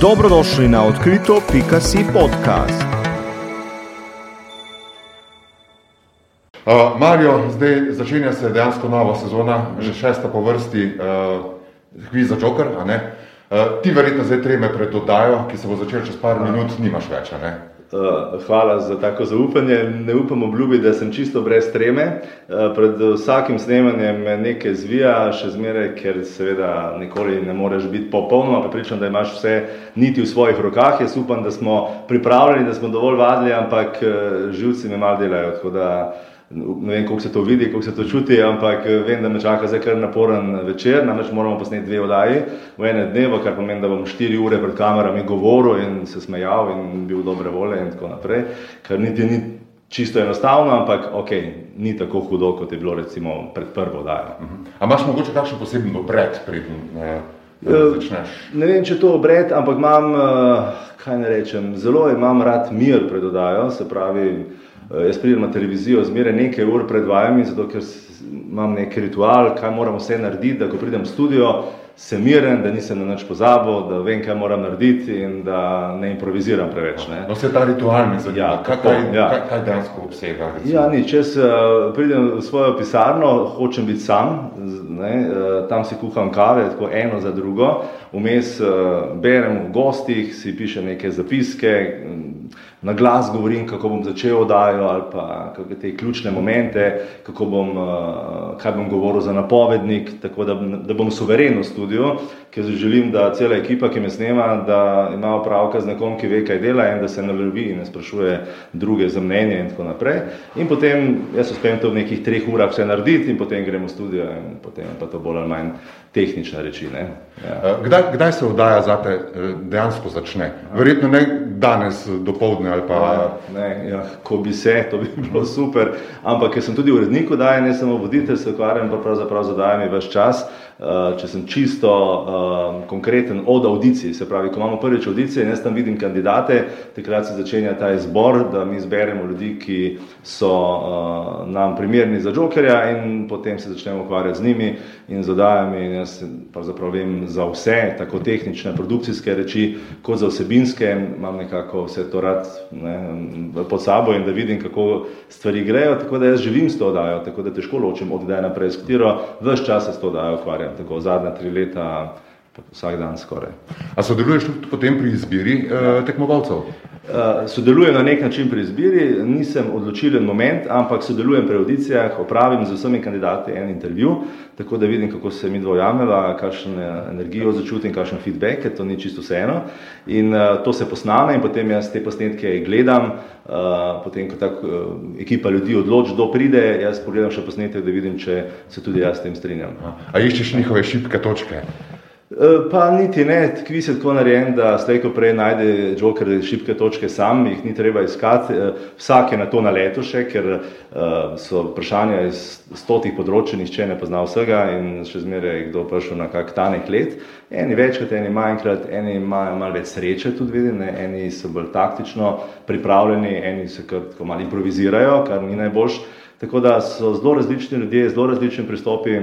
Dobrodošli na odkrito.si podcast. Uh, Marijo, zdaj začenja se dejansko nova sezona, že šesta po vrsti, uh, kviz za Joker. Uh, ti verjetno zdaj treme pred dodajo, ki se bo začela čez par minut, nimaš več. Uh, hvala za tako zaupanje. Ne upam obljubiti, da sem čisto brez treme. Uh, pred vsakim snemanjem me nekaj zvija, še zmeraj, ker seveda nikoli ne moreš biti popolnoma prepričan, da imaš vse niti v svojih rokah. Jaz upam, da smo pripravljeni, da smo dovolj vadili, ampak uh, živci me malo delajo ne vem, kako se to vidi, kako se to čuti, ampak eh, vem, da me čaka zdaj kar naporen večer, namreč moramo posneti dve oddaji v ene dneve, kar pomeni, da bom štiri ure pred kamerami govoril in se smejal in bil dobre volje in tako naprej, kar niti ni čisto enostavno, ampak ok, ni tako hudo, kot je bilo recimo pred prvo oddajo. Uh -huh. A imaš mogoče kakšen poseben obred, preden eh, začneš? Ne vem, če to obred, ampak imam, eh, kaj ne rečem, zelo imam rad mir pred oddajo, se pravi, Eh, jaz pridem na televizijo zmeraj nekaj ur pred vajami, zato ker imam nek ritual, kaj moram vse narediti, da ko pridem v studio, sem miren, da nisem na nič pozabil, da vem, kaj moram narediti in da ne improviziram preveč. Ne. No, vse ta ritual mi zanima. Ja, kaj, kaj, ja. kaj, kaj dejansko obsega? Ja, ni, če se uh, pridem v svojo pisarno, hočem biti sam, ne, uh, tam si kuham kave, tako eno za drugo, vmes uh, berem v gostih, si pišem neke zapiske, na glas govorim, kako bom začel oddajo ali pa te ključne momente, kako bom, uh, kaj bom govoril za napovednik, tako da, da bom suveren v studiu, ker želim, da cela ekipa, ki me snema, da ima opravka z nekom, ki ve, kaj dela in da se ne ljubi in ne sprašuje druge za mnenje in tako naprej. In potem jaz uspem to v nekih treh urah vse narediti in potem gremo v studio in potem pa to bolj ali manj tehnične reči. Ja. Eh, kdaj, kdaj se oddaja zate eh, dejansko začne? Verjetno ne danes do povdne ali pa... Ja, ne, ja, ko bi se, to bi bilo super, ampak ker sem tudi urednik oddaje, ne samo voditelj, se ukvarjam pa pravzaprav z oddajami več čas, Eh, če sem čisto uh, konkreten od audicij, se pravi, ko imamo prvič audicije in jaz tam vidim kandidate, takrat se začenja ta izbor, da mi izberemo ljudi, ki so uh, nam primerni za jokerja in potem se začnemo ukvarjati z njimi in z oddajami in jaz pravzaprav vem za vse, tako tehnične, produkcijske reči, kot za vsebinske, imam nekako vse to rad ne, pod sabo in da vidim, kako stvari grejo, tako da jaz živim s to oddajo, tako da težko ločim od kdaj naprej, s katero vse čas se s to oddajo ukvarjam ukvarjam, tako zadnja tri leta, vsak dan skoraj. A sodeluješ tudi potem pri izbiri eh, tekmovalcev? Uh, sodelujem na nek način pri izbiri, nisem odločilen moment, ampak sodelujem pri audicijah, opravim z vsemi kandidati en intervju, tako da vidim, kako se mi dvojamela, kakšno energijo začutim, kakšen feedback, to ni čisto vseeno. In uh, to se posname in potem jaz te posnetke gledam, uh, potem ko tako uh, ekipa ljudi odloči, kdo pride, jaz pogledam še posnetek, da vidim, če se tudi jaz s tem strinjam. A iščeš njihove šibke točke? Eh, pa niti ne, kviz je tako narejen, da slejko prej najde Joker šibke točke sam, jih ni treba iskati, eh, vsak je na to naleto še, ker eh, so vprašanja iz stotih področij, nišče ne pozna vsega in še zmeraj je kdo prišel na kak tanek let. Eni večkrat, eni manjkrat, eni imajo malo več sreče tudi vidim, ne? eni so bolj taktično pripravljeni, eni se kar tako malo improvizirajo, kar ni najboljš. Tako da so zelo različni ljudje, zelo različni pristopi.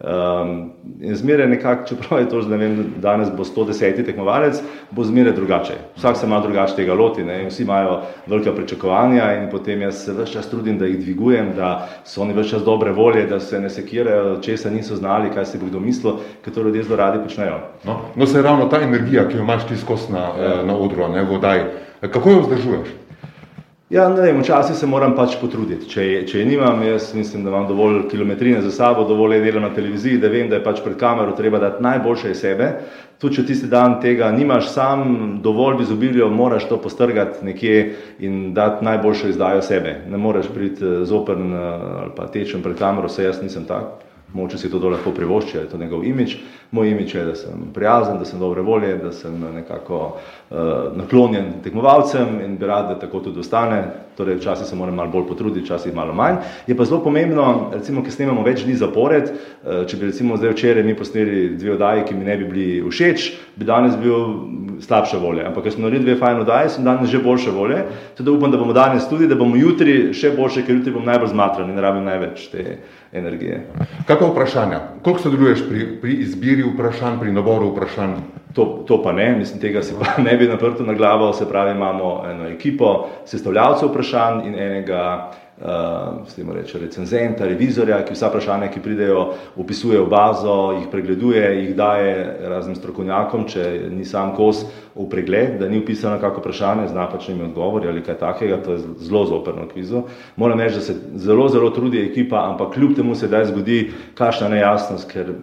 Um, in zmeraj nekako, čeprav je to, da ne vem, danes bo 110 tekmovalec, bo zmeraj drugače. Vsak se ima drugače tega loti, ne? vsi imajo velika pričakovanja in potem jaz se vse čas trudim, da jih dvigujem, da so oni vse čas dobre volje, da se ne sekirajo, česa niso znali, kaj si bi kdo mislil, ker to ljudje zelo radi počnejo. No, no se ravno ta energija, ki jo imaš ti skos na, ja. na odru, ne vodaj, kako jo vzdržuješ? Ja, ne vem, včasih se moram pač potruditi. Če, če je nimam, jaz mislim, da imam dovolj kilometrine za sabo, dovolj je dela na televiziji, da vem, da je pač pred kamero treba dati najboljše iz sebe. Tudi če tisti dan tega nimaš sam, dovolj v izobilju, moraš to postrgati nekje in dati najboljšo izdajo sebe. Ne moreš priti eh, zoprn eh, ali pa tečem pred kamero, vse jaz nisem tak. Moče si to lahko privošči, je to njegov imič. Moj imič je, da sem prijazen, da sem dobre volje, da sem nekako uh, naklonjen tekmovalcem in bi rad, da tako tudi ostane. Torej, včasih se moram malo bolj potruditi, včasih malo manj. Je pa zelo pomembno, recimo, ker snemamo več dni zapored, uh, če bi recimo zdaj včeraj mi posneli dve oddaji, ki mi ne bi bili všeč, bi danes bil slabše volje. Ampak, ker smo naredili dve fajn oddaji, sem danes že boljše volje. Tudi upam, da bomo danes tudi, da bomo jutri še boljše, ker jutri bom najbolj zmatran in rabim največ te energije. Kako vprašanja? Koliko sodeluješ pri, pri izbiri vprašanj, pri naboru vprašanj? To, to pa ne, mislim, tega se pa ne bi naprto na glavo, se pravi, imamo eno ekipo sestavljavcev vprašanj in enega uh, reče, recenzenta, revizorja, ki vsa vprašanja, ki pridejo, opisuje v bazo, jih pregleduje, jih daje raznim strokovnjakom, če ni sam kos v pregled, da ni upisano kako vprašanje z napačnimi odgovori ali kaj takega, to je zelo zoprno kvizo. Moram reči, da se zelo, zelo trudi ekipa, ampak kljub temu se daj zgodi kakšna nejasnost, ker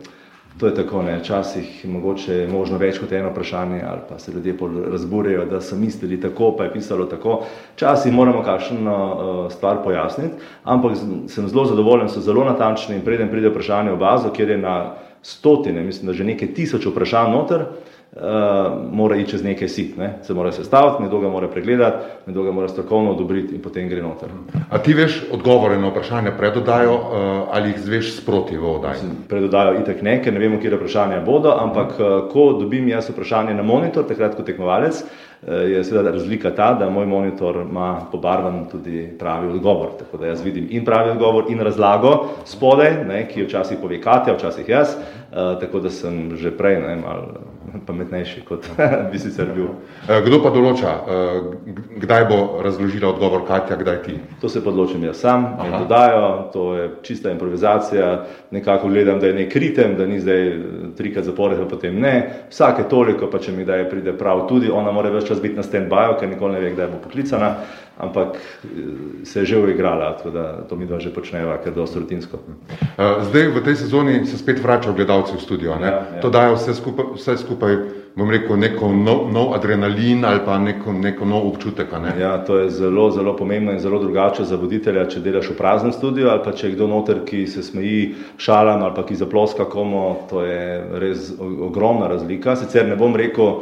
To je tako, ne, včasih mogoče je možno več kot eno vprašanje ali pa se ljudje razburejo, da so mislili tako, pa je pisalo tako. Včasih moramo kakšno uh, stvar pojasniti, ampak sem zelo zadovoljen, so zelo natančni in preden pride vprašanje v bazo, kjer je na stotine, mislim, da že nekaj tisoč vprašanj noter, uh, uh, mora iti čez nekaj sit, ne? se mora sestaviti, nekdo ga mora pregledati, nekdo ga mora strokovno odobriti in potem gre noter. A ti veš odgovore na vprašanje predodajo uh, ali jih zveš sproti v oddaji? Predodajo itek ne, ker ne vemo, kje vprašanja bodo, ampak uh, ko dobim jaz vprašanje na monitor, takrat kot tekmovalec, je seveda razlika ta, da moj monitor ima pobarvan tudi pravi odgovor, tako da jaz vidim in pravi odgovor in razlago spodaj, ne, ki včasih pove Katja, včasih jaz, uh, tako da sem že prej ne, malo pametnejši, kot bi sicer bil. Eh, kdo pa določa, eh, kdaj bo razložila odgovor Katja, kdaj ti? To se podločim jaz sam, mi dodajo, to je čista improvizacija, nekako gledam, da je nek ritem, da ni zdaj eh, trikrat zapored, pa potem ne. Vsake toliko, pa če mi kdaj pride prav tudi, ona mora več čas biti na stand-by, ker nikoli ne ve, kdaj bo poklicana ampak eh, se je že uigrala, tako da to mi dva že počneva, ker je dosto rutinsko. Eh, zdaj v tej sezoni se spet vračajo gledalci v studio, ne? Ja, ja. To daje vse skupaj, vse skupaj bom rekel, neko nov, nov adrenalin ali pa neko, neko nov občutek. Ne? Ja, to je zelo, zelo pomembno in zelo drugače za voditelja, če delaš v praznem studiu ali pa če je kdo noter, ki se smeji šalam ali pa ki zaploska komu, to je res ogromna razlika. Sicer ne bom rekel,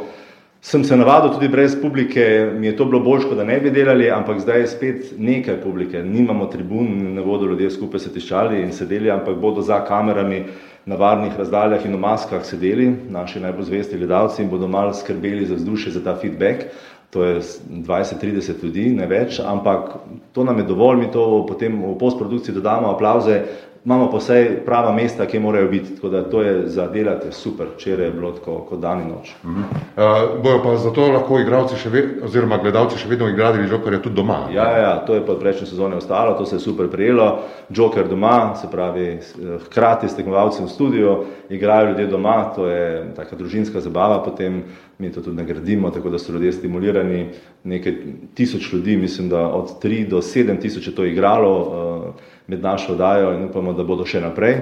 sem se navadil tudi brez publike, mi je to bilo bolj, da ne bi delali, ampak zdaj je spet nekaj publike, nimamo tribun, ne bodo ljudje skupaj se tiščali in sedeli, ampak bodo za kamerami na varnih razdaljah in v maskah sedeli, naši najbolj zvesti gledalci in bodo malo skrbeli za vzdušje, za ta feedback. To je 20-30 ljudi, ne več, ampak to nam je dovolj, mi to potem v postprodukciji dodamo aplauze, imamo pa vse prava mesta, ki morajo biti, tako da to je za delati super, včeraj je bilo tako kot dan in noč. Uh -huh. uh, bojo pa zato lahko igravci še vedno, oziroma gledalci še vedno igrali Jokerja tudi doma? Ja, ja, to je pa v prejšnji sezoni ostalo, to se je super prijelo, Joker doma, se pravi, hkrati s tekmovalci v studiu, igrajo ljudje doma, to je taka družinska zabava, potem mi to tudi nagradimo, tako da so ljudje stimulirani, nekaj tisoč ljudi, mislim, da od 3 do 7 tisoč je to igralo, uh, med našo oddajo in upamo, da bodo še naprej,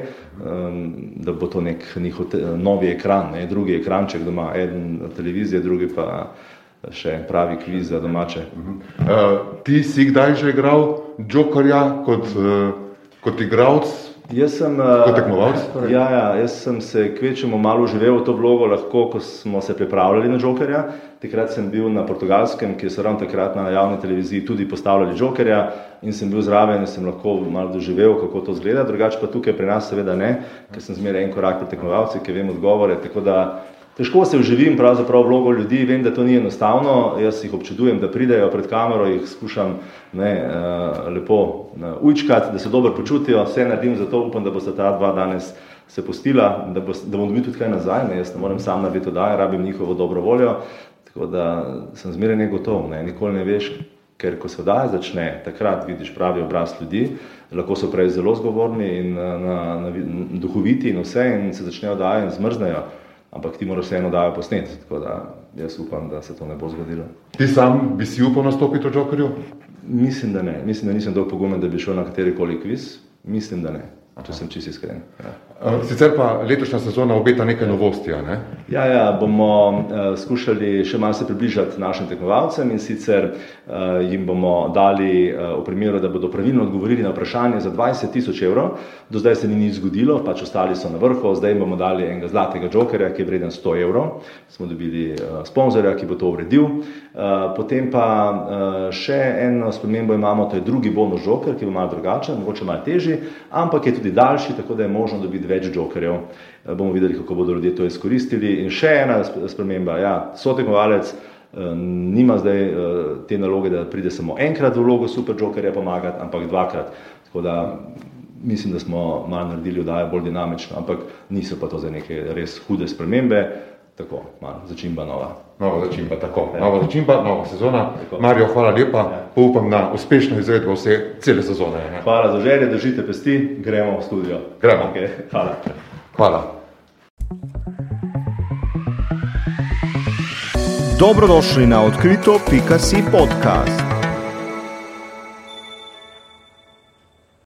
da bo to nek njihov novi ekran, ne, drugi ekranček doma, eden televizije, drugi pa še pravi kviz za domače. Uh, ti si kdaj že igral Jokerja kot, uh, kot igralec? Jaz sem, kot tekmovalec? Torej? Ja, ja, jaz sem se kvečemo malo živel v to vlogo, lahko, ko smo se pripravljali na Jokerja. Takrat sem bil na portugalskem, kjer so ravno takrat na javni televiziji tudi postavljali Jokerja in sem bil zraven in sem lahko malo doživel, kako to zgleda. Drugače pa tukaj pri nas seveda ne, ker sem zmeraj en korak pri tekmovalcih, ki vem odgovore. Tako da težko se vživim pravzaprav vlogo ljudi, vem, da to ni enostavno. Jaz jih občudujem, da pridejo pred kamero, jih skušam ne, uh, lepo uh, ujčkati, da se dobro počutijo. Vse naredim za to, upam, da boste ta dva danes se postila, da, bo, da bom dobil tudi kaj nazaj. Ne, jaz ne morem sam narediti to, da rabim njihovo dobro voljo. Tako da sem zmeraj ne? nikoli ne veš, ker ko se oddaja začne, takrat vidiš pravi obraz ljudi, lahko so prej zelo zgovorni in na, na, na, duhoviti in vse in se začnejo oddaja in zmrznejo, ampak ti moraš vseeno oddajo posneti, tako da jaz upam, da se to ne bo zgodilo. Ti sam bi si upal nastopiti v Jokerju? Mislim, da ne. Mislim, da nisem dovolj pogumen, da bi šel na katerikoli kviz. Mislim, da ne če sem čisto iskren. Ja. Sicer pa letošnja sezona obeta nekaj novosti. Ne? Ja, ja, bomo uh, skušali še malo se približati našim tekmovalcem in sicer uh, jim bomo dali uh, v primeru, da bodo pravilno odgovorili na vprašanje za 20 tisoč evrov. Do zdaj se ni nič zgodilo, pač ostali so na vrhu, zdaj jim bomo dali enega zlatega jokerja, ki je vreden 100 evrov. Smo dobili uh, sponzorja, ki bo to uredil. Uh, potem pa uh, še eno spremembo imamo, to je drugi bonus joker, ki bo malo drugačen, mogoče malo težji, ampak je tudi daljši, tako da je možno dobiti več jokerjev. Eh, bomo videli, kako bodo ljudje to izkoristili. In še ena sprememba, ja, sotekmovalec eh, nima zdaj eh, te naloge, da pride samo enkrat v vlogo super jokerja pomagati, ampak dvakrat. Tako da mislim, da smo malo naredili oddajo bolj dinamično, ampak niso pa to za neke res hude spremembe, tako, malo začimba nova. Nova začimba, tako. Ja. Nova začimba, nova sezona. Tako. Marijo, hvala lepa. Ja. Upam na uspešno izvedbo vse cele sezone. Ne? Hvala za želje, držite pesti, gremo v studio. Gremo. Okay, hvala. Hvala. Dobrodošli na odkrito.si podcast.